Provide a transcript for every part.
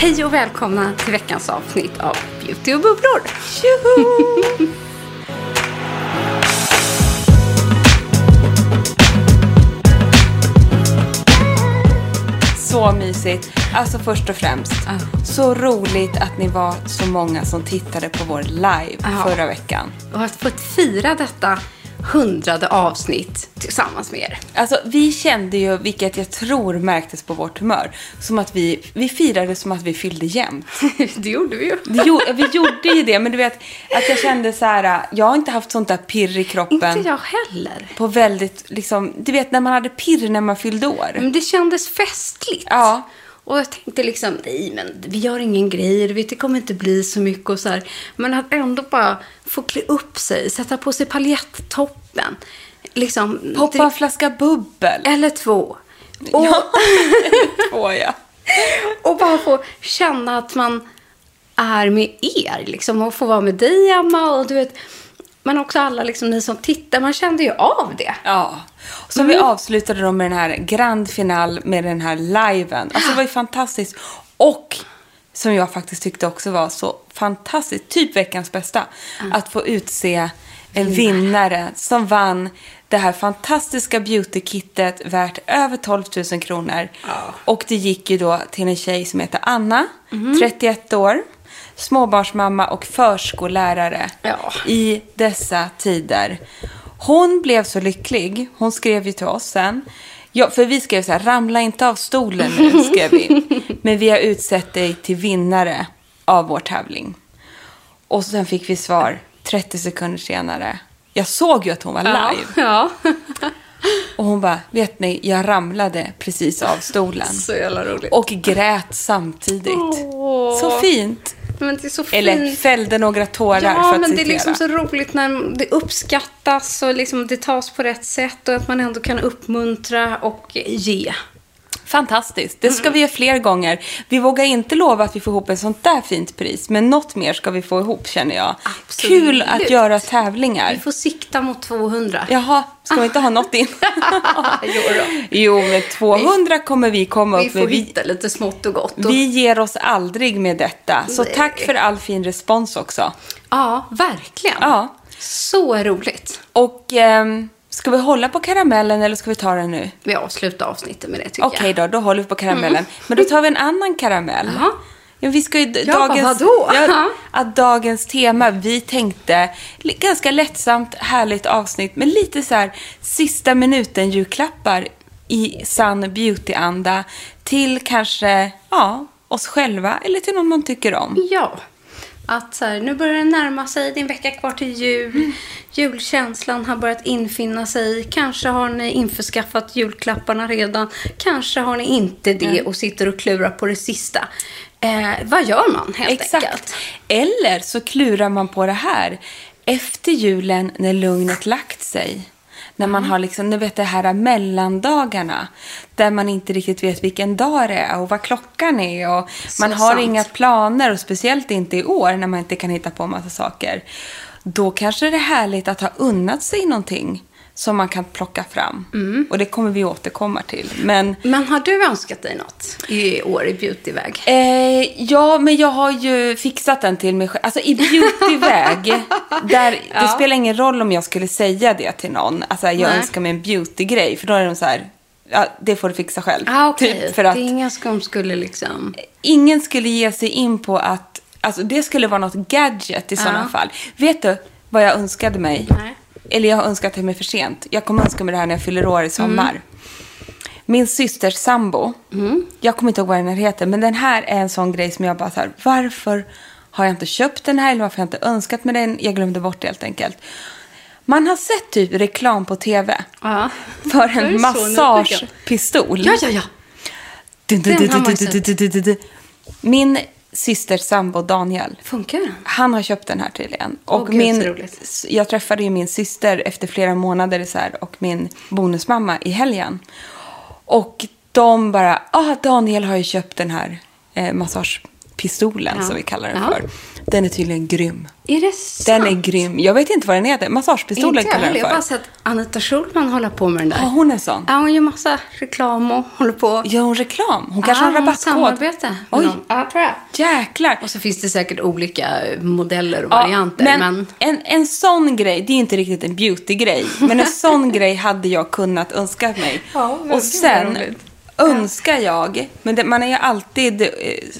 Hej och välkomna till veckans avsnitt av Beauty och bubblor. Så mysigt. Alltså först och främst, så roligt att ni var så många som tittade på vår live Ja. förra veckan. Och att få fira detta hundrade avsnitt tillsammans med er. Alltså vi kände ju, vilket jag tror märktes på vårt humör, som att vi, vi firade som att vi fyllde jämnt. Det gjorde vi ju. Gjorde, vi gjorde ju det, men du vet att jag kände så här, jag har inte haft sånt där pirr i kroppen. Inte jag heller. På väldigt, liksom, du vet när man hade pirr när man fyllde år. Men det kändes festligt. Ja. Och jag tänkte liksom, nej men vi gör ingen grej, du vet det kommer inte bli så mycket och så här. Men att ändå bara få klä upp sig, sätta på sig paljettoppen. Liksom. Poppa en flaska bubbel. Eller två. Och, Ja. Åh ja. och bara få känna att man är med er. Liksom, och få vara med dig, Emma. Och du vet, men också alla liksom, ni som tittar. Man kände ju av det. Ja. Så vi avslutade då med den här grand final med den här liven. Alltså det var ju fantastiskt. Och som jag faktiskt tyckte också var så fantastiskt, typ veckans bästa, att få utse en vinnare som vann det här fantastiska beautykittet värt över 12 000 kronor. Och det gick ju då till en tjej som heter Anna, 31 år, småbarnsmamma och förskollärare Ja. i dessa tider. Hon blev så lycklig. Hon skrev ju till oss sen. Ja, för vi skrev så här, ramla inte av stolen nu, skrev vi. Men vi har utsett dig till vinnare av vår tävling. Och sen fick vi svar 30 sekunder senare. Jag såg ju att hon var live. Ja. Och hon bara, vet ni, jag ramlade precis av stolen. Så jävla roligt. Och grät samtidigt. Åh. Så fint. Men det är så fint. Eller fällde några tårar Ja, för att men det är liksom så roligt när det uppskattas och liksom det tas på rätt sätt och att man ändå kan uppmuntra och ge. Fantastiskt. Det ska vi göra fler gånger. Vi vågar inte lova att vi får ihop ett sånt där fint pris, men något mer ska vi få ihop känner jag. Absolut. Kul att göra tävlingar. Vi får sikta mot 200. Jaha, ska vi inte ha något in? Jo då. jo, men 200 kommer vi komma Vi upp får med. Vi, hitta lite smått och gott. Och... vi ger oss aldrig med detta. Så Nej. tack för all fin respons också. Ja, verkligen. Ja. Så roligt. Och ehm, ska vi hålla på karamellen eller ska vi ta den nu? Vi avslutar avsnittet med det tycker Okej jag. då, då håller vi på karamellen. Men då tar vi en annan karamell. Jaha. Ja, vi ska ju, Ja, dagens, vadå? Ja, att dagens tema, vi tänkte, ganska lättsamt, härligt avsnitt, men lite så här sista minuten julklappar i sann beauty-anda till kanske, ja, oss själva eller till någon man tycker om. Ja. Att så här, nu börjar det närma sig, det är en vecka kvar till jul. Mm. Julkänslan har börjat infinna sig. Kanske har ni införskaffat julklapparna redan. Kanske har ni inte det och sitter och klurar på det sista. Eh, vad gör man helt Exakt. enkelt? Eller så klurar man på det här efter julen när lugnet lagt sig. När man har liksom, ni vet det här mellandagarna. Där man inte riktigt vet vilken dag det är och vad klockan är. Och man har sant. inga planer och speciellt inte i år när man inte kan hitta på massa saker. Då kanske det är härligt att ha unnat sig någonting som man kan plocka fram. Mm. Och det kommer vi återkomma till. Men Men har du önskat dig något i år i beautyväg? Eh, ja, men jag har ju fixat den till mig själv. Alltså i beautyväg, där det spelar ingen roll om jag skulle säga det till någon. Alltså jag Nej. önskar mig en beautygrej, för då är de så här, ja, det får du fixa själv. Ah, okej. Typ, för att Det är inga som skulle liksom... ingen skulle ge sig in på att, alltså det skulle vara något gadget i sådana fall. Vet du vad jag önskade mig? Nej. Eller jag har önskat mig för sent. Jag kommer önska mig det här när jag fyller år i sommar. Mm. Min systers sambo, jag kommer inte ihåg vad den här heter, men den här är en sån grej som jag bara så här, varför har jag inte köpt den här eller varför har jag inte önskat mig den? Jag glömde bort det helt enkelt. Man har sett typ reklam på tv Ja. för en massagepistol. Ja, ja, ja. Den har man ju dun. Min systers sambo Daniel, Funkar han har köpt den här tydligen. Och gud, min, jag träffade ju min syster efter flera månader så här, och min bonusmamma i helgen. Och de bara, ah Daniel har ju köpt den här eh, massagepistolen Ja. som vi kallar den Ja. för. Den är tydligen grym. Är det sant? Den är grym. Jag vet inte vad den heter. Massagepistolen Inte kallar den Jag har för. bara sett Anita Schulman hålla på med den där. Ja, hon är sån. Ja, hon gör massa reklam och håller på. Gör hon reklam? Hon kanske ja, har en rabattkod. samarbete med Oj. Ja, tror jag. jäklar. Och så finns det säkert olika modeller och Ja, varianter. men, Men, En, en sån grej, det är inte riktigt en beautygrej, men en sån grej hade jag kunnat önska mig. Ja, och sen roligt. Önskar jag, men det, man är ju alltid eh,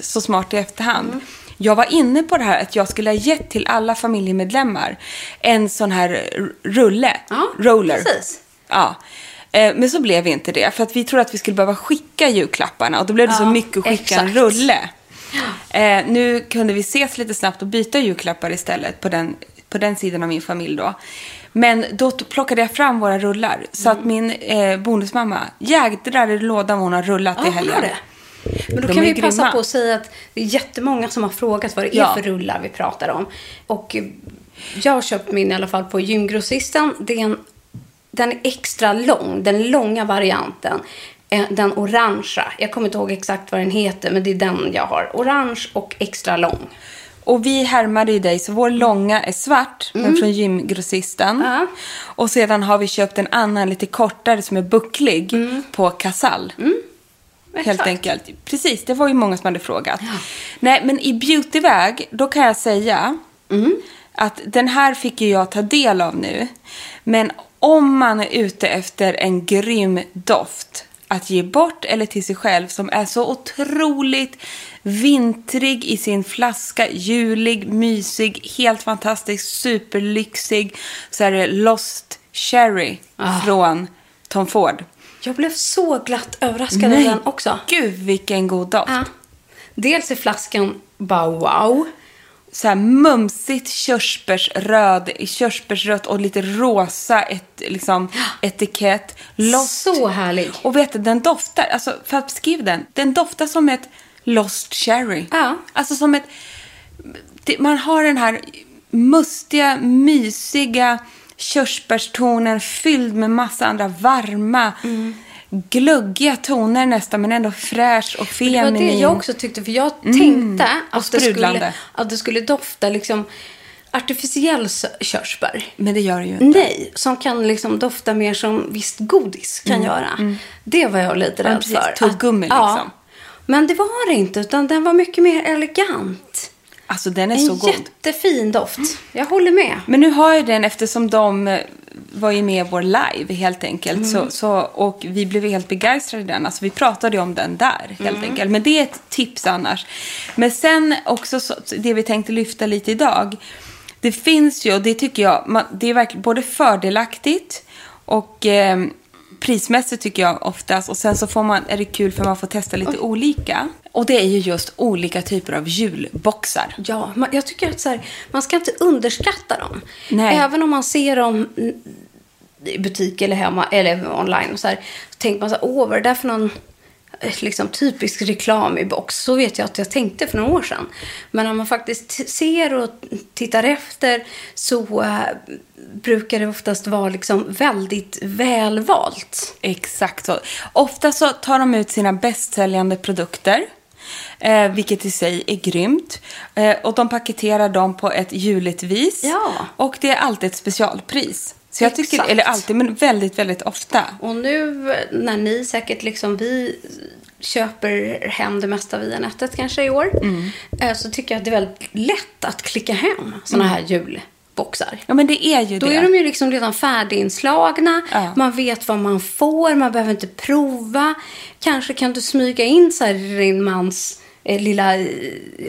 så smart i efterhand. Mm. Jag var inne på det här att jag skulle ha gett till alla familjemedlemmar en sån här rulle, Ja, roller. precis. Ja. Eh, Men så blev inte det, för att vi trodde att vi skulle behöva skicka julklapparna och då blev det så Ja, mycket att skicka en exakt. rulle. Eh, nu kunde vi ses lite snabbt och byta julklappar istället på den, på den sidan av min familj då. Men då plockade jag fram våra rullar så Mm. att min eh, bonusmamma jädrar i lådan vad hon har rullat ja, i hon helgen. det. Men då De kan är vi passa grymma. på att säga att det är jättemånga som har frågat vad det är Ja. för rullar vi pratar om. Och eh, jag har köpt min i alla fall på gymgrossisten. Det är en, den är extra lång, den långa varianten. Eh, Den orangea. Jag kommer inte ihåg exakt vad den heter, men det är den jag har. Orange och extra lång. Och vi härmade ju dig, så vår långa är svart, men från gymgrossisten. Mm. Ja. Och sedan har vi köpt en annan lite kortare som är bucklig på Casall. Helt Exakt. enkelt. Precis, det var ju många som hade frågat. Nej, men i beautyväg, då kan jag säga att den här fick ju jag ta del av nu. Men om man är ute efter en grym doft att ge bort eller till sig själv som är så otroligt vintrig i sin flaska, julig, mysig, helt fantastisk, superlyxig. Så är det Lost Cherry från Tom Ford. Jag blev så glatt överraskad av Nej, den också. Gud vilken god doft. Ja. Dels är flaskan bara wow. Så här mumsigt körsbärsröd, körsbärsrött och lite rosa ett, liksom, etikett. Lost. Så härlig. Och vet du, den doftar, alltså för att beskriva den, den doftar som ett Lost Cherry. Ja. Alltså som ett, man har den här mustiga, mysiga körsbärstonen fylld med massa andra varma, gluggiga toner nästan, men ändå fräsch och Det var feminin. det jag också tyckte, för jag tänkte och att, det skulle, att det skulle dofta liksom artificiell körsbär. Men det gör det ju inte. Nej, som kan liksom dofta mer som visst godis kan göra. Det var jag lite Mm, Ja, rädd precis. för. Tuggummi, Att- Ja. Men det var det inte, utan den var mycket mer elegant. Alltså den är En så god. jättefin doft. Jag håller med. Men nu har jag den eftersom de eh, var ju med i vår live helt enkelt. Så, så, och vi blev helt begeistrade i den. Alltså vi pratade om den där helt enkelt. Men det är ett tips annars. Men sen också så, det vi tänkte lyfta lite idag. Det finns ju, och det tycker jag, man, det är verkligen både fördelaktigt och eh, prismässigt tycker jag oftast. Och sen så får man, är det kul för man får testa lite olika. Och det är ju just olika typer av julboxar. Ja, man, jag tycker att så här, man ska inte underskatta dem. Nej. Även om man ser dem i butik eller hemma eller online. Och så, här, så tänker man så här, åh vad är det där för någon liksom, typisk reklam i box? Så vet jag att jag tänkte för några år sedan. Men när man faktiskt ser och tittar efter så eh, brukar det oftast vara liksom väldigt välvalt. Exakt så. Ofta så tar de ut sina bästsäljande produkter. Eh, vilket i sig är grymt. Eh, och de paketerar dem på ett juligt vis. Ja. Och det är alltid ett specialpris. Så jag tycker, Exakt. eller alltid, men väldigt, väldigt ofta. Och nu när ni säkert liksom vi köper hem det mesta via nätet kanske i år. eh, Så tycker jag att det är väldigt lätt att klicka hem såna här julboxar. Ja, men det är ju Då det. är de ju liksom redan färdiginslagna. Ja. Man vet vad man får. Man behöver inte prova. Kanske kan du smyga in så här din mans eh, lilla, eh,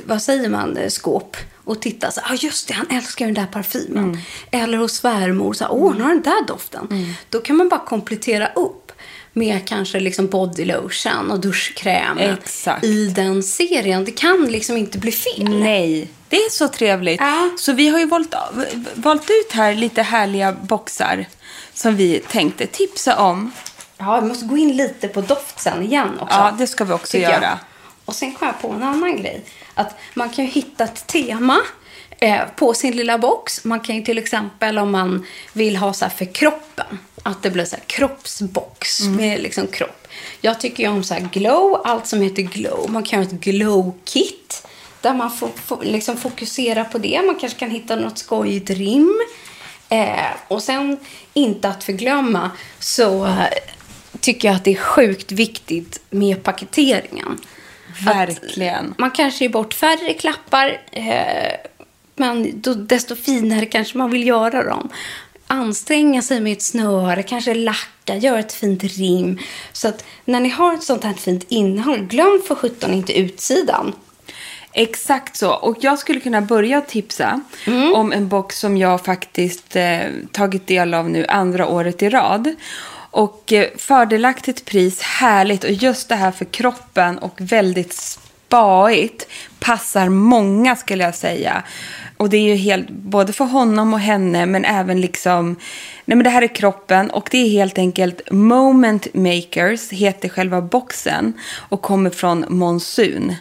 vad säger man, eh, skåp. Och titta så ah, just det, han älskar den där parfymen. Mm. Eller hos svärmor, så här, åh, nu har den där doften. Då kan man bara komplettera upp med kanske liksom body lotion och duschkräm Exakt. i den serien. Det kan liksom inte bli fel. Nej, det är så trevligt. Ja. Så vi har ju valt, valt ut här lite härliga boxar som vi tänkte tipsa om. Ja, vi måste gå in lite på doft sen igen också. Ja, det ska vi också tycker jag. göra. Och sen kom jag på en annan grej. Att man kan ju hitta ett tema eh, på sin lilla box. Man kan ju till exempel om man vill ha så här för kroppen. Att det blir så här kroppsbox Mm. med liksom kropp. Jag tycker ju om så här glow, allt som heter glow. Man kan ha ett glow-kit. Där man får, får liksom fokusera på det. Man kanske kan hitta något skojigt rim. Eh, och sen, inte att förglömma, så eh, tycker jag att det är sjukt viktigt med paketeringen. Verkligen. Man kanske ger bort färre klappar, eh, men då, desto finare kanske man vill göra dem. Anstränga sig med ett snöre, kanske lacka, göra ett fint rim. Så att när ni har ett sånt här fint innehåll, glöm för sjutton inte utsidan. Exakt så. Och jag skulle kunna börja tipsa om en box som jag faktiskt eh, tagit del av nu andra året i rad. Och eh, fördelaktigt pris, härligt och just det här för kroppen och väldigt spaigt passar många skulle jag säga. Och det är ju helt, både för honom och henne men även liksom, nej men det här är kroppen och det är helt enkelt Moment Makers heter själva boxen och kommer från Monsun.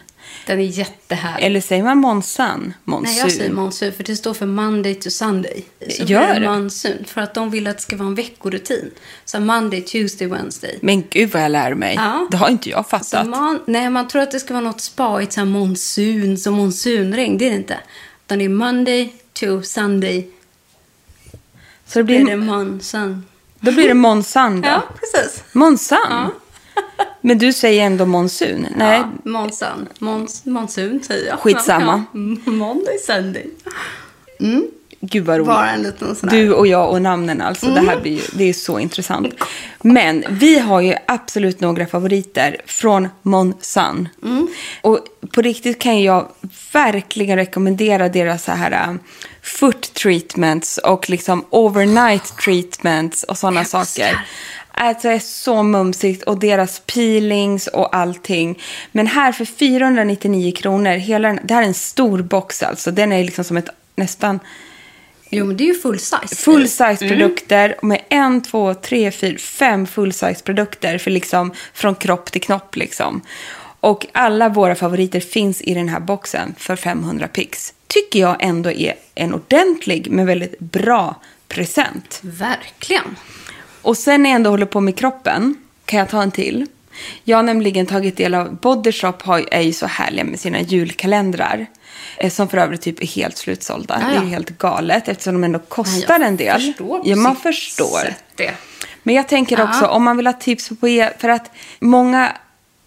Den är jättehärlig. Eller säger man monsun? Monsun. Nej, jag säger monsun för det står för Monday to Sunday. Så Gör det det? monsun för att de vill att det ska vara en veckorutin. Så Monday, Tuesday, Wednesday. Men gud vad jag lär mig. Ja. Det har inte jag Så fattat. man, nej, man tror att det ska vara något spaigt, så monsun, som monsunregn. Det är det inte. Utan det är Monday to Sunday. Så det Blir det blir, monsun. då blir det monsun då? Ja, precis. Monsun? Men du säger ändå monsun? Nej. Ja, monsun. Mons, monsun säger jag. Skitsamma. Ja. Monday, Sunday. Gud vad roligt. Bara en liten sån. Du och jag och namnen alltså. Det här blir ju, det är så intressant. Men vi har ju absolut några favoriter från Monsun. Och på riktigt kan jag verkligen rekommendera deras så här um, foot treatments och liksom overnight treatments och sådana saker. Alltså det är så mumsigt och deras peelings och allting. Men här för 499 kronor, hela den, det här är en stor box alltså. Den är liksom som ett nästan Jo, men det är ju full size. full size produkter med en, två, tre, fyra, fem full size produkter för liksom från kropp till knopp liksom. Och alla våra favoriter finns i den här boxen för 500 pix. Tycker jag ändå är en ordentlig men väldigt bra present. Verkligen. Och sen när jag ändå håller på med kroppen kan jag ta en till. Jag har nämligen tagit del av Body Shop har, är ju så härliga med sina julkalendrar. eh, Som för övrigt typ är helt slutsålda. Ja, Det är helt galet eftersom de ändå kostar en del. Förstår ja, man förstår. det. Men jag tänker Ja. också, om man vill ha tips på er, för att många,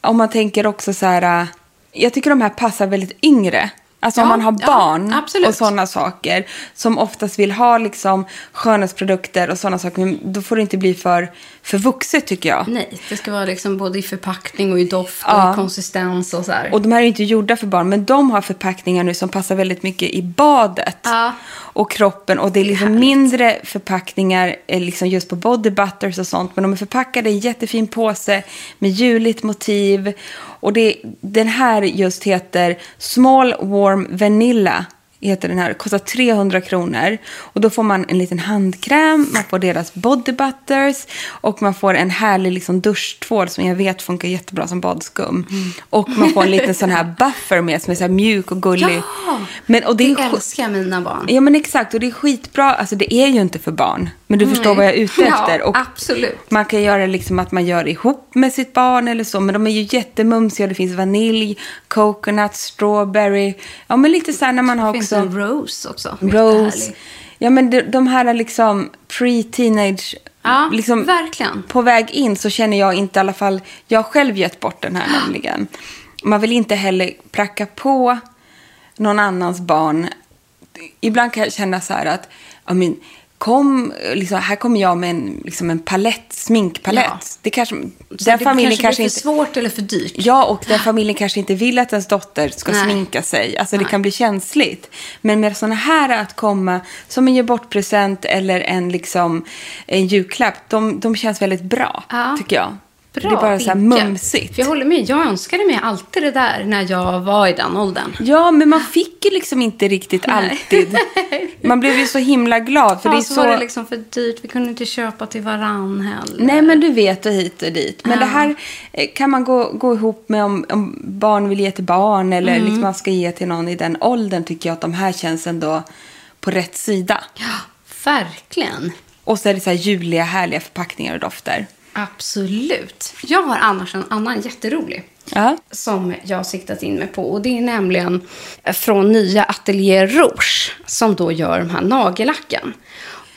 om man tänker också så här, äh, jag tycker de här passar väldigt yngre. Alltså om Ja, man har ja, barn absolut. och sådana saker som oftast vill ha liksom skönhetsprodukter och sådana saker. Men då får det inte bli för, för vuxet tycker jag. Nej, det ska vara liksom både i förpackning och i doft och Ja. i konsistens och så här. Och de här är inte gjorda för barn, men de har förpackningar nu som passar väldigt mycket i badet. Ja. Och kroppen. Och det är liksom mindre förpackningar eh, liksom just på body butters och sånt. Men de är förpackade i en jättefin påse med juligt motiv. Och det, den här just heter Small Warm Vanilla. Heter den här. Kostar 300 kronor. Och då får man en liten handkräm, man får deras body butters och man får en härlig liksom duschtvål som jag vet funkar jättebra som badskum. Och man får en liten sån här buffer med som är så här mjuk och gullig. Ja, Men, och det det är älskar mina barn. Ja men exakt och det är skitbra. Alltså det är ju inte för barn. Men du förstår vad jag är ute Ja, efter. Och absolut. Man kan göra liksom att man gör det ihop med sitt barn eller så. Men de är ju jättemumsiga. Det finns vanilj, coconut, strawberry. Ja men lite så här när man har också en rose också. rose. Ja men de, de här liksom pre-teenage. Ja, liksom, verkligen. På väg in så känner jag inte i alla fall. Jag har själv gett bort den här nämligen. Man vill inte heller pracka på någon annans barn. Ibland kan jag känna så här att, ja men, kom, liksom, här kommer jag med en, liksom en palett, sminkpalett. Ja. Det kanske, den det familjen kanske, kanske blir inte... för svårt eller för dyrt. Ja, och den familjen kanske inte vill att ens dotter ska Nej. sminka sig. Alltså det Nej. kan bli känsligt. Men med sådana här att komma som en ge bort-present eller en, liksom, en julklapp, de, de känns väldigt bra, Ja. tycker jag. Bra, det är bara så här mumsigt. För jag håller med. Jag önskade mig alltid det där när jag var i den åldern. Ja, men man fick ju liksom inte riktigt alltid. Man blev ju så himla glad. För ja, det är så, så... var det liksom för dyrt. Vi kunde inte köpa till varann heller. Nej, men du vet och hit och dit. Men Ja. det här eh, kan man gå, gå ihop med om, om barn vill ge till barn eller Mm. liksom man ska ge till någon i den åldern tycker jag att de här känns ändå på rätt sida. Ja, verkligen. Och så är det så här juliga, härliga förpackningar och dofter. Absolut. Jag har annars en annan jätterolig. Ja. som jag har siktat in mig på. Och det är nämligen från nya Atelier Rouge som då gör de här nagellacken.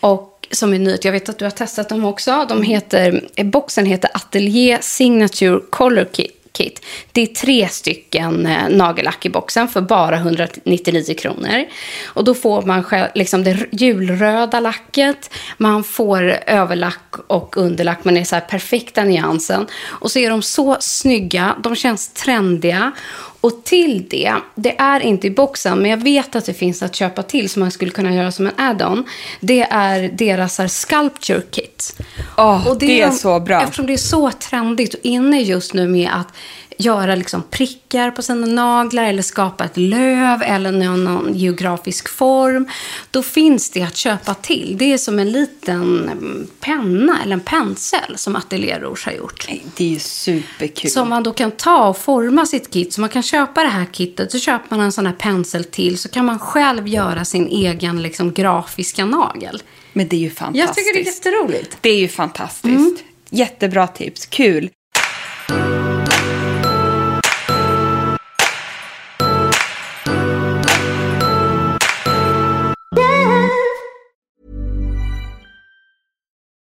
Och som är nytt, jag vet att du har testat dem också. De heter, boxen heter Atelier Signature Color Kit. Kit. Det är tre stycken eh, nagellack i boxen för bara 199 kronor. Och då får man själv, liksom det julröda lacket, man får överlack och underlack, Man är så här perfekta nyansen. Och så är de så snygga, de känns trendiga. Och till det, det är inte i boxen, men jag vet att det finns att köpa till som man skulle kunna göra som en add-on. Det är deras här sculpture kit. Åh, det är de- så bra. Eftersom det är så trendigt och inne just nu med att göra liksom prickar på sina naglar eller skapa ett löv eller någon, någon geografisk form. Då finns det att köpa till. Det är som en liten mm, penna eller en pensel som Atelier Rouge har gjort. Det är ju superkul. Som man då kan ta och forma sitt kit. Så man kan köpa det här kittet, så köper man en sån här pensel till. Så kan man själv göra sin egen liksom, grafiska nagel. Men det är ju fantastiskt. Jag tycker det är jätteroligt. Det är ju fantastiskt. Jättebra tips. Kul.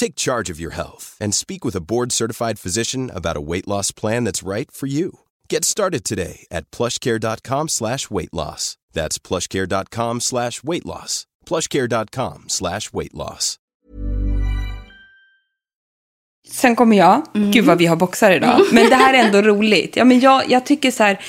Take charge of your health and speak with a board-certified physician about a weight loss plan that's right for you. Get started today at plushcare.com slash weight loss. That's plushcare.com slash weight loss. plushcare.com slash weight loss. Sen kommer jag. Mm. Gud vad vi har boxar idag. Mm. Men det här är ändå roligt. Ja, men jag, jag tycker så här,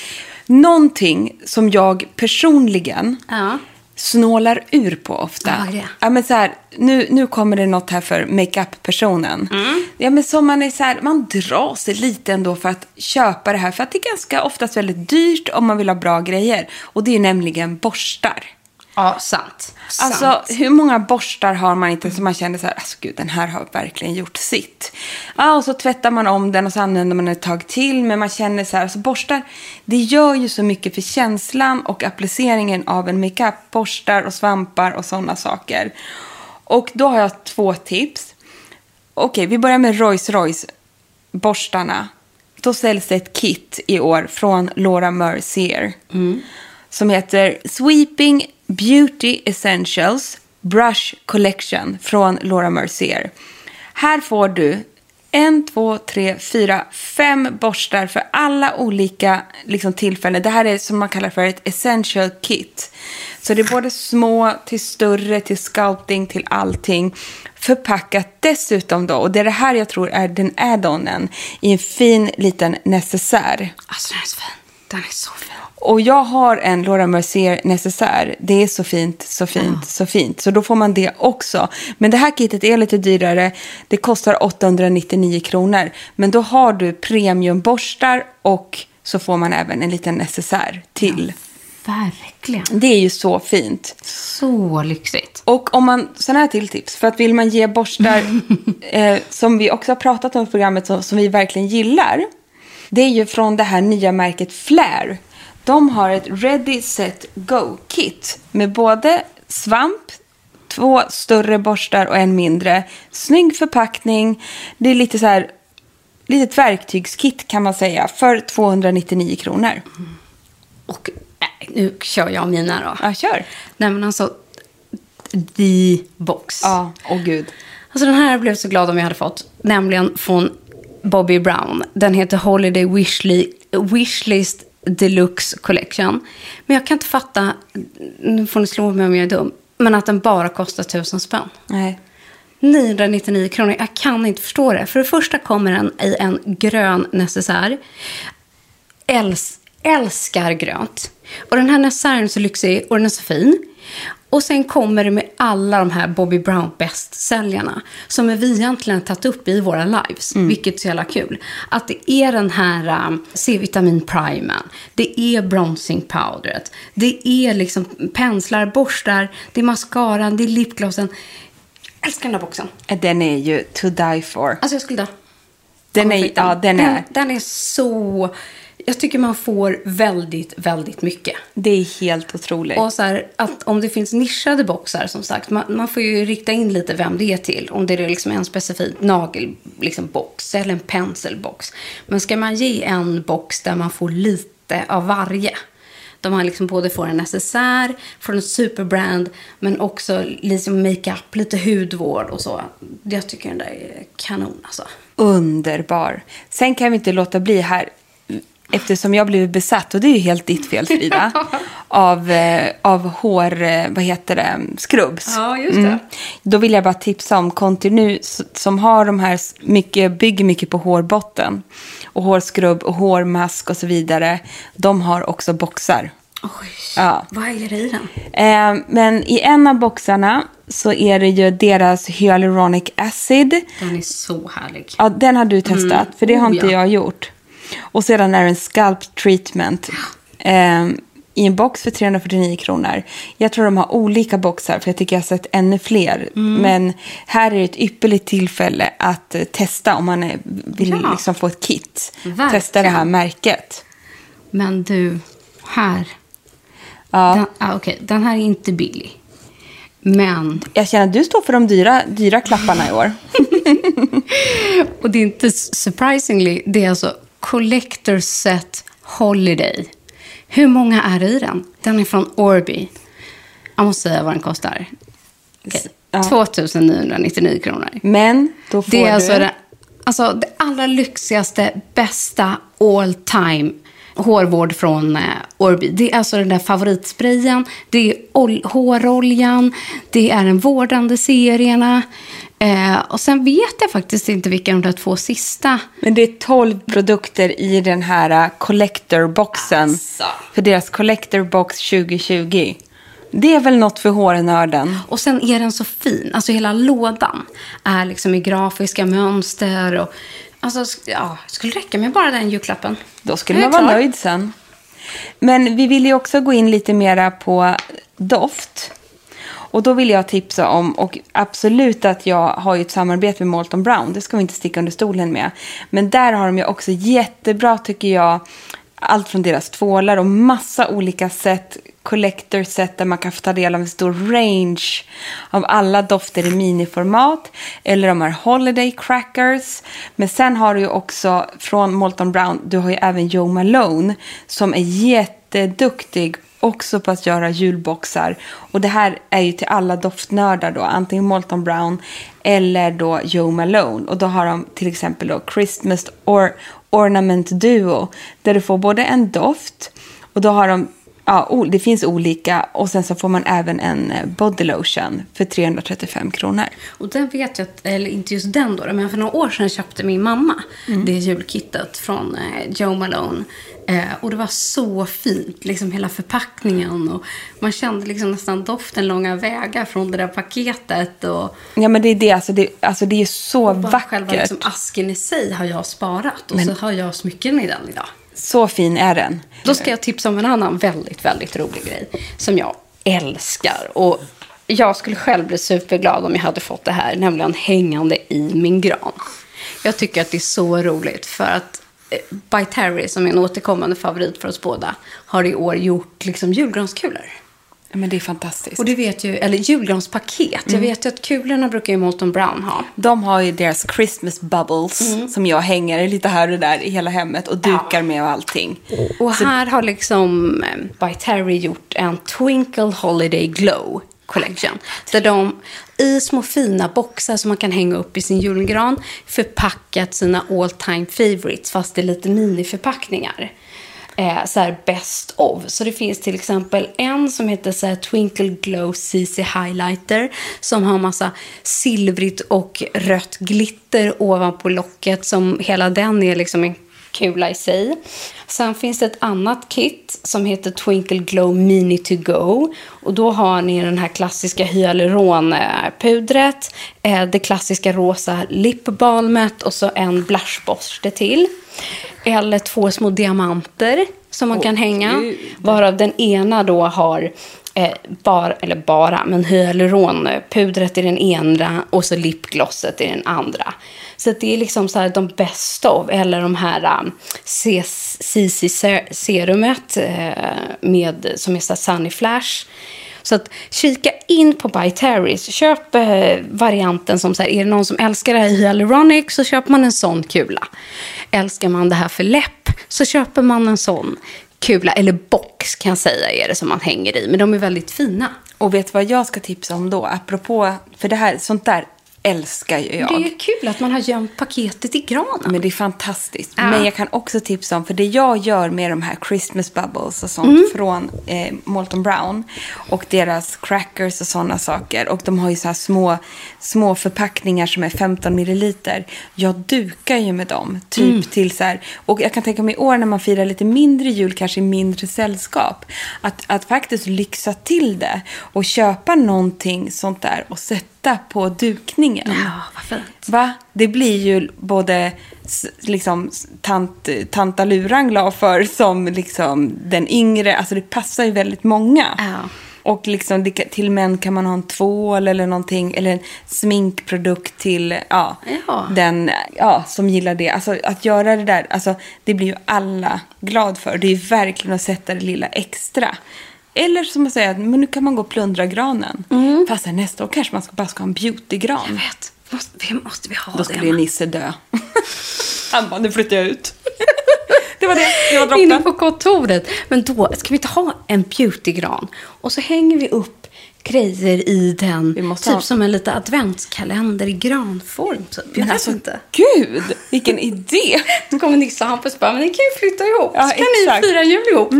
någonting som jag personligen Ja. Snålar ur på ofta. Det? Ja, men så här, nu, nu kommer det något här för makeup-personen. Mm. Ja, men som man är så här, man drar sig lite ändå för att köpa det här. För att det är ganska oftast väldigt dyrt om man vill ha bra grejer. Och det är nämligen borstar. Ja, sant. Alltså, sant. hur många borstar har man inte som man känner så här, alltså gud, den här har verkligen gjort sitt. Ja, och så tvättar man om den och så använder man den ett tag till, men man känner så här, alltså borstar, det gör ju så mycket för känslan och appliceringen av en makeup, borstar och svampar och sådana saker. Och då har jag två tips. Okej, vi börjar med Rolls Royce borstarna. Då säljs det ett kit i år från Laura Mercier. Som heter Sweeping Beauty Essentials Brush Collection från Laura Mercier. Här får du en, två, tre, fyra, fem borstar för alla olika liksom, tillfällen. Det här är som man kallar för ett essential kit. Så det är både små till större, till sculpting, till allting. Förpackat dessutom då, och det är det här jag tror är den add-onen, i en fin liten necessär. Alltså, den är så fin. Den är så fin. Och jag har en Laura Mercier necessär. Det är så fint, så fint, så fint. Så då får man det också. Men det här kittet är lite dyrare. Det kostar 899 kronor. Men då har du premiumborstar och så får man även en liten necessär till. Verkligen. Det är ju så fint. Så lyxigt. Och om man, sådana här till tips, för att vill man ge borstar eh, som vi också har pratat om i programmet som, som vi verkligen gillar. Det är ju från det här nya märket Flair. De har ett Ready Set Go-kit med både svamp, två större borstar och en mindre. Snygg förpackning. Det är lite så här, litet verktygskit kan man säga för 299 kronor. Och nej, nu kör jag mina då. Ja, kör. Nej, men alltså, the box. Ja, åh gud. Alltså den här blev jag så glad om jag hade fått. Nämligen från Bobby Brown. Den heter Holiday Wishli, Wishlist Deluxe Collection. Men jag kan inte fatta, nu får ni slå mig om jag är dum, men att den bara kostar tusen spänn. Nej. 999 kronor. Jag kan inte förstå det. För det första kommer den i en grön necessär. Äls älskar grönt. Och den här necessären är så lyxig och den är så fin. Och sen kommer det med alla de här Bobby Brown bästsäljarna. Som vi egentligen har tagit upp i våra lives. Vilket är så jävla kul. Att det är den här um, C-vitamin primen. Det är bronzing powderet. Det är liksom penslar, borstar. Det är mascaran, det är lipglossen. Jag älskar den här boxen. Den är ju to die for. Alltså jag skulle dö. Den är- ja, den är- Den, den är så... Jag tycker man får väldigt, väldigt mycket. Det är helt otroligt. Och så här, att om det finns nischade boxar, som sagt, man, man får ju rikta in lite vem det är till. Om det är liksom en specifik nagelbox liksom box, eller en penselbox. Men ska man ge en box där man får lite av varje. Där man liksom både får en necessär från en superbrand, men också liksom makeup, lite hudvård och så. Jag tycker den där är kanon alltså. Underbar. Sen kan vi inte låta bli här, eftersom jag blivit besatt, och det är ju helt ditt fel Frida, av, eh, av hår, eh, vad heter det, scrubs. Ja, just det. Då vill jag bara tipsa om Continu s- som har de här, s- mycket, bygger mycket på hårbotten. Och hårskrubb och hårmask och så vidare. De har också boxar. Oj, Ja. vad är det i den? Eh, men i en av boxarna så är det ju deras hyaluronic acid. Den är så härlig. Ja, den har du testat, för det har Oh, inte ja. jag gjort. Och sedan är det en scalp treatment eh, i en box för 349 kronor. Jag tror de har olika boxar, för jag tycker jag har sett ännu fler. Mm. Men här är det ett ypperligt tillfälle att eh, testa om man är, vill Ja. liksom få ett kit. Verkligen. Testa det här märket. Men du, här. Ja. Den, ah, okej, den här är inte billig. Men, Jag känner att du står för de dyra, dyra klapparna i år. och det är inte surprisingly, det är alltså Collector Set Holiday. Hur många är det i den? Den är från Orbi. Jag måste säga vad den kostar. Okej. 2999 kronor. Men då får Det är du... alltså det, alltså det allra lyxigaste, bästa all time hårvård från eh, Orbi. Det är alltså den där favoritsprayen, det är ol- håroljan, det är den vårdande serierna. Eh, och sen vet jag faktiskt inte vilka de där två sista. Men det är 12 produkter i den här uh, collector-boxen. Alltså. För deras collector-box 2020. Det är väl något för hårnörden. Och sen är den så fin. Alltså hela lådan är liksom i grafiska mönster. Och, alltså, ja, skulle räcka med bara den julklappen. Då skulle man vara nöjd sen. Men vi vill ju också gå in lite mera på doft. Och då vill jag tipsa om, och absolut att jag har ju ett samarbete med Molton Brown, det ska vi inte sticka under stolen med. Men där har de ju också jättebra, tycker jag, allt från deras tvålar och massa olika sätt, collector set där man kan få ta del av en stor range av alla dofter i miniformat. Eller de här holiday crackers. Men sen har du ju också från Molton Brown, du har ju även Joe Malone som är jätteduktig också på att göra julboxar. Och det här är ju till alla doftnördar då, antingen Molton Brown eller då Joe Malone. Och då har de till exempel då Christmas or Ornament Duo, där du får både en doft och då har de Ja, det finns olika och sen så får man även en eh, body lotion för 335 kronor. Och den vet jag, att- eller inte just den då, men för några år sedan köpte min mamma det julkittet från eh, Joe Malone. Eh, och det var så fint, liksom hela förpackningen. Och man kände liksom nästan doften långa vägar från det där paketet. Och Ja men det är det, alltså det, alltså det är så bara själva vackert. liksom, asken i sig har jag sparat. Och så har jag smycken i den idag. Så fin är den. Då ska jag tipsa om en annan väldigt, väldigt rolig grej som jag älskar. Och jag skulle själv bli superglad om jag hade fått det här, nämligen hängande i min gran. Jag tycker att det är så roligt för att By Terry, som är en återkommande favorit för oss båda, har i år gjort liksom julgranskulor. Ja, Men det är fantastiskt. Och det vet ju, eller julgranspaket. Jag vet ju att kulorna brukar ju Molton Brown ha. De har ju deras Christmas bubbles Mm. som jag hänger lite här och där i hela hemmet och dukar med och allting. Och här har liksom eh, By Terry gjort en Twinkle Holiday Glow Collection. Där de i små fina boxar som man kan hänga upp i sin julgran förpackat sina all time favorites fast i lite miniförpackningar. Eh, så här best of. Så det finns till exempel en som heter så här Twinkle Glow CC Highlighter som har massa silvrigt och rött glitter ovanpå locket som hela den är liksom en kula i sig. Sen finns det ett annat kit som heter Twinkle Glow Mini to Go. Och då har ni den här klassiska hyaluronpudret, eh, det klassiska rosa lipbalmet och så en blushborste till. Eller två små diamanter som man kan hänga. Varav den ena då har eh, bara, eller bara, men hyaluronpudret eh, i den ena och så lipglosset i den andra. Så att det är liksom så här de bästa av... eller de här eh, CC-serumet eh, med, som är så här Sunny Flash. Så att kika in på By Terrys. Köp eh, varianten som så här, är det någon som älskar det här hyaluronic så köper man en sån kula. Älskar man det här för läpp så köper man en sån kula. Eller box kan jag säga är det som man hänger i. Men de är väldigt fina. Och vet du vad jag ska tipsa om då? Apropå, för det här, sånt där älskar ju jag. Det är kul att man har gömt paketet i granen. Men det är fantastiskt. Ja. Men jag kan också tipsa om, för det jag gör med de här Christmas bubbles och sånt från eh, Molton Brown och deras crackers och sådana saker. Och de har ju så här små, små förpackningar som är 15 milliliter. Jag dukar ju med dem. Typ till så här, och jag kan tänka mig i år när man firar lite mindre jul, kanske i mindre sällskap. Att, att faktiskt lyxa till det och köpa någonting sånt där och sätta på dukningen. Ja, vad fint. Va? Det blir ju både liksom tant, tantaluran glad för som liksom den yngre. Alltså det passar ju väldigt många. Ja. Och liksom det, till män kan man ha en tvål eller någonting. Eller en sminkprodukt till ja, Ja. den ja, som gillar det. Alltså att göra det där, alltså, det blir ju alla glad för. Det är verkligen att sätta det lilla extra. Eller som att säga, men nu kan man gå och plundra granen. Fast här, nästa år kanske man ska, bara ska ha en beautygran. Jag vet. Måste, vi, måste vi ha Då det? skulle ju? Nisse dö. Han bara, nu flyttar jag ut. det var det, det var Inne droppen. på kontoret. Men då ska vi inte ha en beautygran. Och så hänger vi upp grejer i den. Typ ha- som en liten adventskalender i granform. Typ. Jag Men vet alltså, inte. gud, vilken idé! Så kommer Nisse och Hampus bara, men ni kan ju flytta ihop. Ja, så kan exakt. ni fira jul ihop.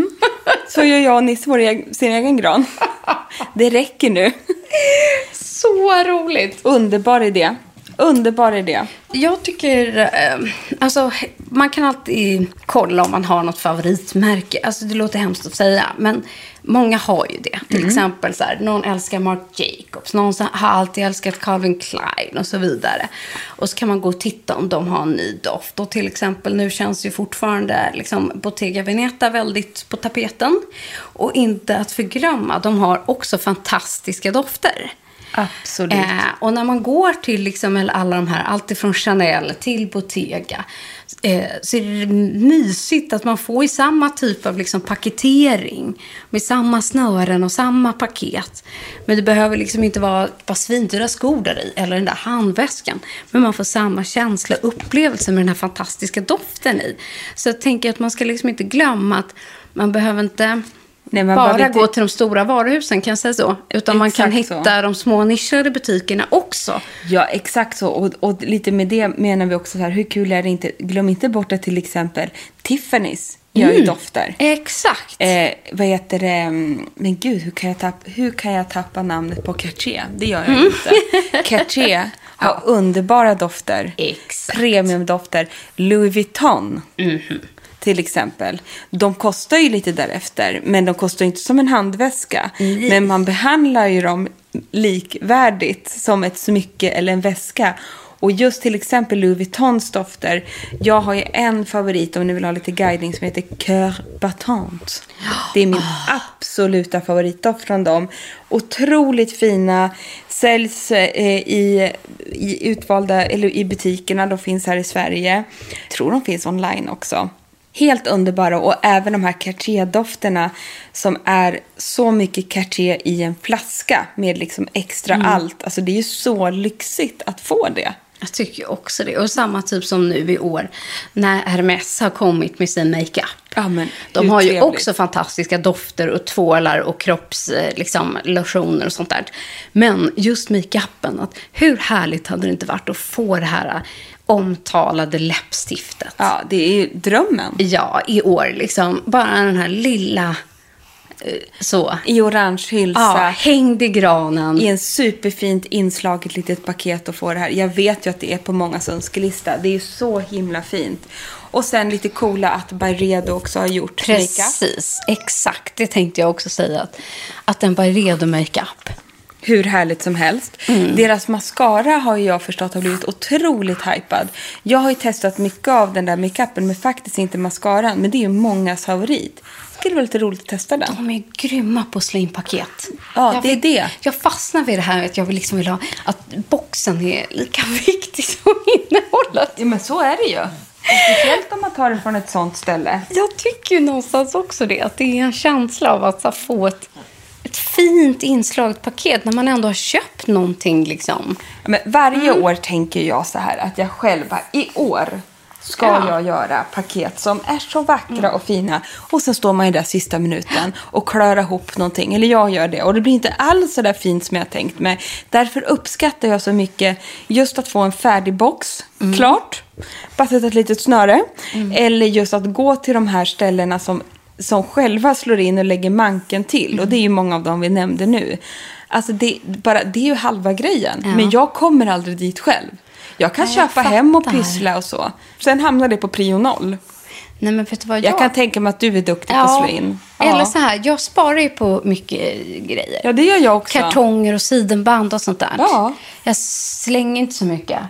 Så gör jag och Nisse vår eg- sin egen gran. Det räcker nu. Så roligt. Underbar idé. Underbar idé. Jag tycker, eh, alltså man kan alltid kolla om man har något favoritmärke. Alltså det låter hemskt att säga, men många har ju det. Till exempel så här, någon älskar Marc Jacobs, någon har alltid älskat Calvin Klein och så vidare. Och så kan man gå och titta om de har en ny doft. Och till exempel nu känns ju fortfarande liksom Bottega Veneta väldigt på tapeten. Och inte att förglömma, de har också fantastiska dofter. Absolut. Eh, och när man går till liksom alla de här, alltifrån Chanel till Bottega, eh, så är det mysigt att man får i samma typ av liksom paketering, med samma snören och samma paket. Men det behöver liksom inte vara ett par svindyra skor där i, eller den där handväskan. Men man får samma känsla och upplevelse med den här fantastiska doften i. Så jag tänker att man ska liksom inte glömma att man behöver inte Nej, bara inte- gå till de stora varuhusen, kan jag säga så. Utan man kan Exakt så. hitta de små nischade butikerna också. Ja, exakt så. Och, och lite med det menar vi också så här, hur kul är det inte? Glöm inte bort att till exempel Tiffany's gör ju dofter. Exakt. Eh, vad heter det? Mm, Men gud, hur kan, jag tappa, hur kan jag tappa namnet på Cartier? Det gör jag inte. Cartier har underbara dofter. Exakt. Premiumdofter. Louis Vuitton. Till exempel. De kostar ju lite därefter, men de kostar inte som en handväska. Men man behandlar ju dem likvärdigt som ett smycke eller en väska. Och just till exempel Louis Vuittons dofter. Jag har ju en favorit om ni vill ha lite guidning som heter Cœur Battant. Det är min absoluta favoritdoft från dem. Otroligt fina. Säljs eh, i, i utvalda, eller i butikerna. De finns här i Sverige. Jag tror de finns online också. Helt underbara och även de här Cartier-dofterna som är så mycket Cartier i en flaska med liksom extra allt. Alltså det är ju så lyxigt att få det. Jag tycker också det. Och samma typ som nu i år när Hermes har kommit med sin makeup. Ja, men De har ju trevligt. också fantastiska dofter och tvålar och kroppslotioner liksom, lotioner och sånt där. Men just makeupen, att hur härligt hade det inte varit att få det här omtalade läppstiftet? Ja, det är ju drömmen. Ja, i år liksom. Bara den här lilla, eh, så. I orange hylsa. Ja, hängd i granen. I en superfint inslaget litet paket att få det här. Jag vet ju att det är på mångas önskelista. Det är ju så himla fint. Och sen lite coola att Byredo också har gjort. Precis, exakt. Det tänkte jag också säga. Att, att den var redo makeup. Hur härligt som helst. Mm. Deras mascara har jag förstått har blivit otroligt hypad. Jag har ju testat mycket av den där makeupen men faktiskt inte mascaran. Men det är ju mångas favorit. Det skulle vara lite roligt att testa den. De är grymma på att slå in paket. Ja, jag det är vill, det. Jag fastnar vid det här att jag vill liksom vill ha att boxen är lika viktig som innehållet. Ja men så är det ju. Speciellt om man tar det från ett sånt ställe. Jag tycker ju någonstans också det. Att det är en känsla av att få ett, ett fint inslaget paket när man ändå har köpt någonting liksom. Men varje Mm. år tänker jag så här att jag själv bara, i år ska Ja. jag göra paket som är så vackra och fina. Och sen står man ju där sista minuten och klör ihop någonting. Eller jag gör det. Och det blir inte alls så där fint som jag tänkt mig. Därför uppskattar jag så mycket just att få en färdig box, Mm. klart. Bara sätta ett litet snöre. Eller just att gå till de här ställena som, som själva slår in och lägger manken till. Och det är ju många av dem vi nämnde nu. Alltså det, bara, det är ju halva grejen. Ja. Men jag kommer aldrig dit själv. Jag kan Nej, jag köpa hem och pyssla och så. Sen hamnar det på prio noll. Nej men vet vad Jag kan tänka mig att du är duktig på att slå in. Eller så här, jag sparar ju på mycket grejer. Ja, det gör jag också. Kartonger och sidenband och sånt där. Ja. Jag slänger inte så mycket.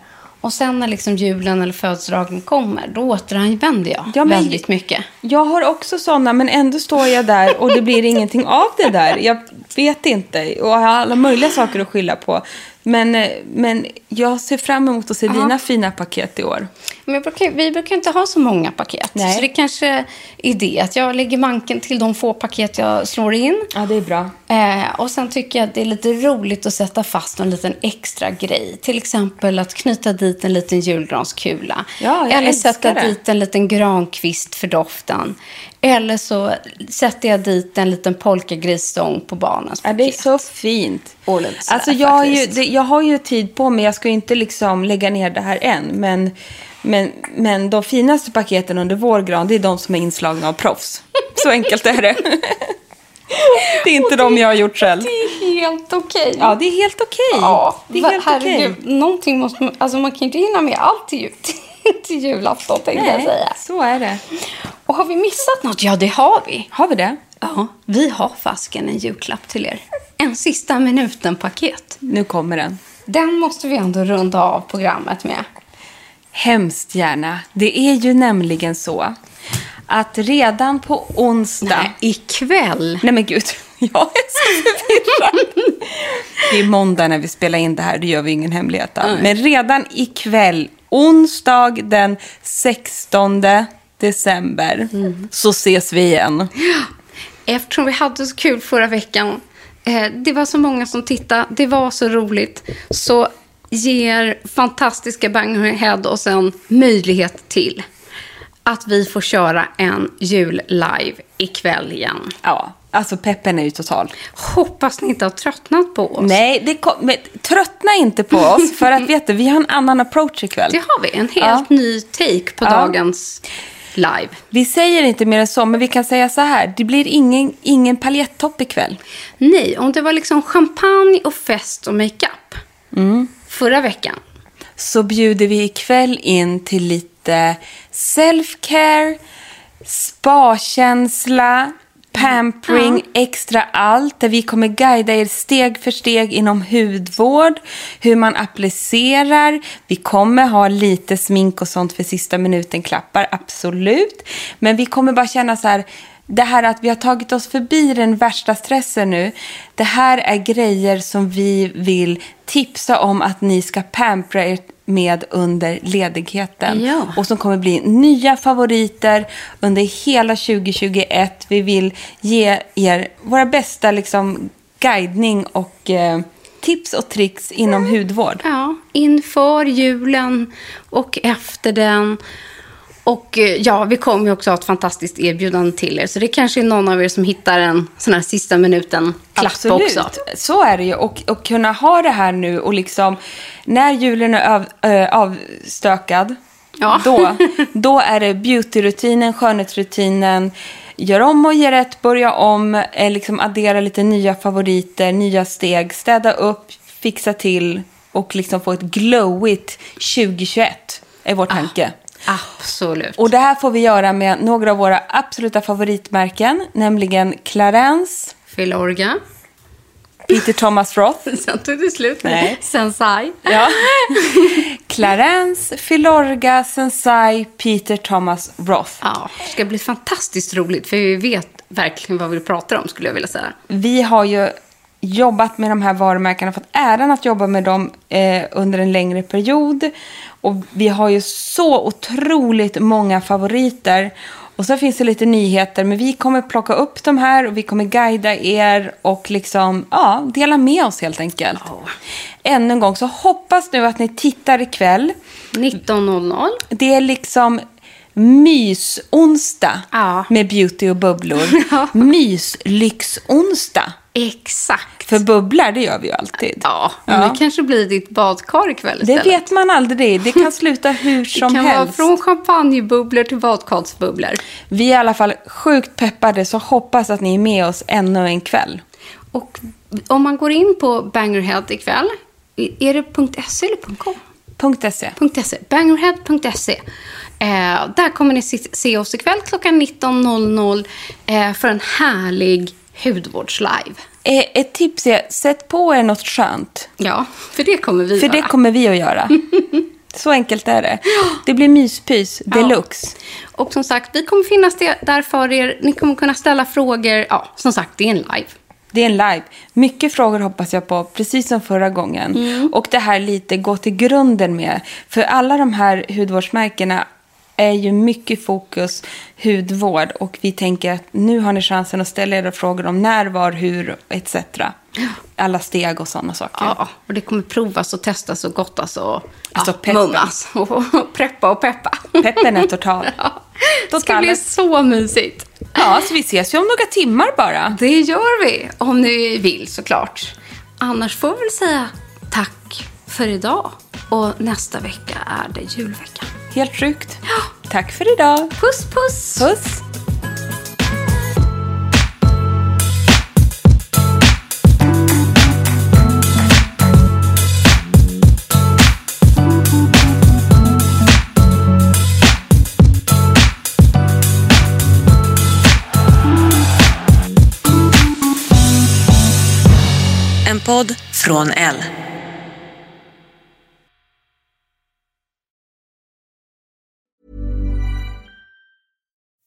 Och sen när liksom julen eller födelsedagen kommer, då återanvänder jag Ja, men- väldigt mycket. Jag har också sådana, men ändå står jag där och det blir ingenting av det där. Jag vet inte och jag har alla möjliga saker att skylla på. Men, eh, men jag ser fram emot att se dina fina paket i år. Men brukar, vi brukar inte ha så många paket. Nej. Så det kanske är det, att jag lägger manken till de få paket jag slår in. Ja, det är bra. Eh, och sen tycker jag att det är lite roligt att sätta fast en liten extra grej. Till exempel att knyta dit en liten julgranskula. Ja, jag Eller sätta det. dit en liten grankvist för doften. Eller så sätter jag dit en liten polkagrisstång på barnen. barnens Ja, paket. det är så fint. Alltså jag, har ju, det, jag har ju tid på mig, jag ska ju inte liksom lägga ner det här än. Men, men, men de finaste paketen under vår gran, det är de som är inslagna av proffs. Så enkelt är det. Det är inte de jag har gjort själv. Det är helt okej. Ja, det är helt okej. Ja, det är helt herregud. okej. Någonting måste man, alltså man kan inte hinna med allt till, jul, till julafton tänkte jag Nej, säga. så är det. Och har vi missat något? Ja, det har vi. Har vi det? Ja, vi har fasken en julklapp till er. En sista minuten-paket. Nu kommer den. Den måste vi ändå runda av programmet med. Hemskt gärna. Det är ju nämligen så att redan på onsdag... Nej, ikväll. Nej men gud, jag är så förvirrad. Det är måndag när vi spelar in det här, det gör vi ingen hemlighet av. Men redan ikväll, onsdag den 16 december, så ses vi igen. Eftersom vi hade så kul förra veckan. Eh, det var så många som tittade. Det var så roligt. Så ger fantastiska Banghead oss en möjlighet till att vi får köra en jul-live ikväll igen. Ja, alltså peppen är ju total. Hoppas ni inte har tröttnat på oss. Nej, det kom, men, tröttna inte på oss, för att vet du, vi har en annan approach ikväll. Det har vi. En helt Ja. ny take på Ja. dagens live. Vi säger inte mer än så, men vi kan säga så här. Det blir ingen, ingen paljettopp ikväll. Nej, om det var liksom champagne och fest och makeup förra veckan. Så bjuder vi ikväll in till lite self-care, spa-känsla, pampering, extra allt. Där vi kommer guida er steg för steg inom hudvård, hur man applicerar. Vi kommer ha lite smink och sånt för sista minuten-klappar, absolut. Men vi kommer bara känna så här, det här att vi har tagit oss förbi den värsta stressen nu. Det här är grejer som vi vill tipsa om att ni ska pampra er med under ledigheten. Ja. Och som kommer bli nya favoriter under hela 2021. Vi vill ge er våra bästa liksom, guidning och eh, tips och tricks inom hudvård. Ja, inför julen och efter den. Och eh, ja, vi kommer ju också ha ett fantastiskt erbjudande till er. Så det kanske är någon av er som hittar en sån här sista minuten-klapp också. Så är det ju. Och, och kunna ha det här nu och liksom när julen är av, äh, avstökad, Ja. då, då är det beautyrutinen, skönhetsrutinen, gör om och ge rätt, börja om, eh, liksom addera lite nya favoriter, nya steg, städa upp, fixa till och liksom få ett glowigt 2021 är vår tanke. Absolut. Och det här får vi göra med några av våra absoluta favoritmärken, nämligen Clarence, Filorga. Peter Thomas Roth, Sen tog det slut Nej. Sensai. Ja. Clarence, Filorga, Sensai, Peter Thomas Roth. Ja, det ska bli fantastiskt roligt. För vi vet verkligen vad vi pratar om, skulle jag vilja säga. Vi har ju jobbat med de här varumärkena, fått äran att jobba med dem eh, under en längre period. Och vi har ju så otroligt många favoriter. Och så finns det lite nyheter, men vi kommer plocka upp de här och vi kommer guida er och liksom, ja, dela med oss helt enkelt. Ännu en gång, så hoppas nu att ni tittar ikväll. 19.00. Det är liksom mysonsdag Ja. med beauty och bubblor. Ja. Myslyxonsdag. Exakt. För bubblar, det gör vi ju alltid. Ja, men Ja. det kanske blir ditt badkar ikväll Det istället. vet man aldrig. Det kan sluta hur som det kan helst. vara från champagnebubblor till badkarsbubblor. Vi är i alla fall sjukt peppade, så hoppas att ni är med oss ännu en kväll. Och om man går in på Bangerhead ikväll, är det .se eller .com? .se. .se, bangerhead.se. Eh, där kommer ni se, oss ikväll klockan 19.00 eh, för en härlig hudvårdslive. Eh, Ett tips är, sätt på er något skönt. Ja, för det kommer vi För göra. det kommer vi att göra. Så enkelt är det. Det blir myspys deluxe. Och som sagt, vi kommer finnas där för er. Ni kommer kunna ställa frågor. Ja, som sagt, det är en live. Det är en live. Mycket frågor hoppas jag på, precis som förra gången. Och det här lite gå till grunden med. För alla de här hudvårdsmärkena är ju mycket fokus hudvård. Och vi tänker att nu har ni chansen att ställa era frågor om när, var, hur etc. Alla steg och sådana saker. Ja, och det kommer provas och testas och gottas och Alltså, ja, mummas och preppa och peppa. Peppen är total. Ja, det ska bli så mysigt. Ja, så vi ses ju om några timmar bara. Det gör vi, om ni vill såklart. Annars får vi väl säga tack för idag. Och nästa vecka är det julvecka. Helt sjukt. Tack för idag. Puss, puss! Puss! En podd från L.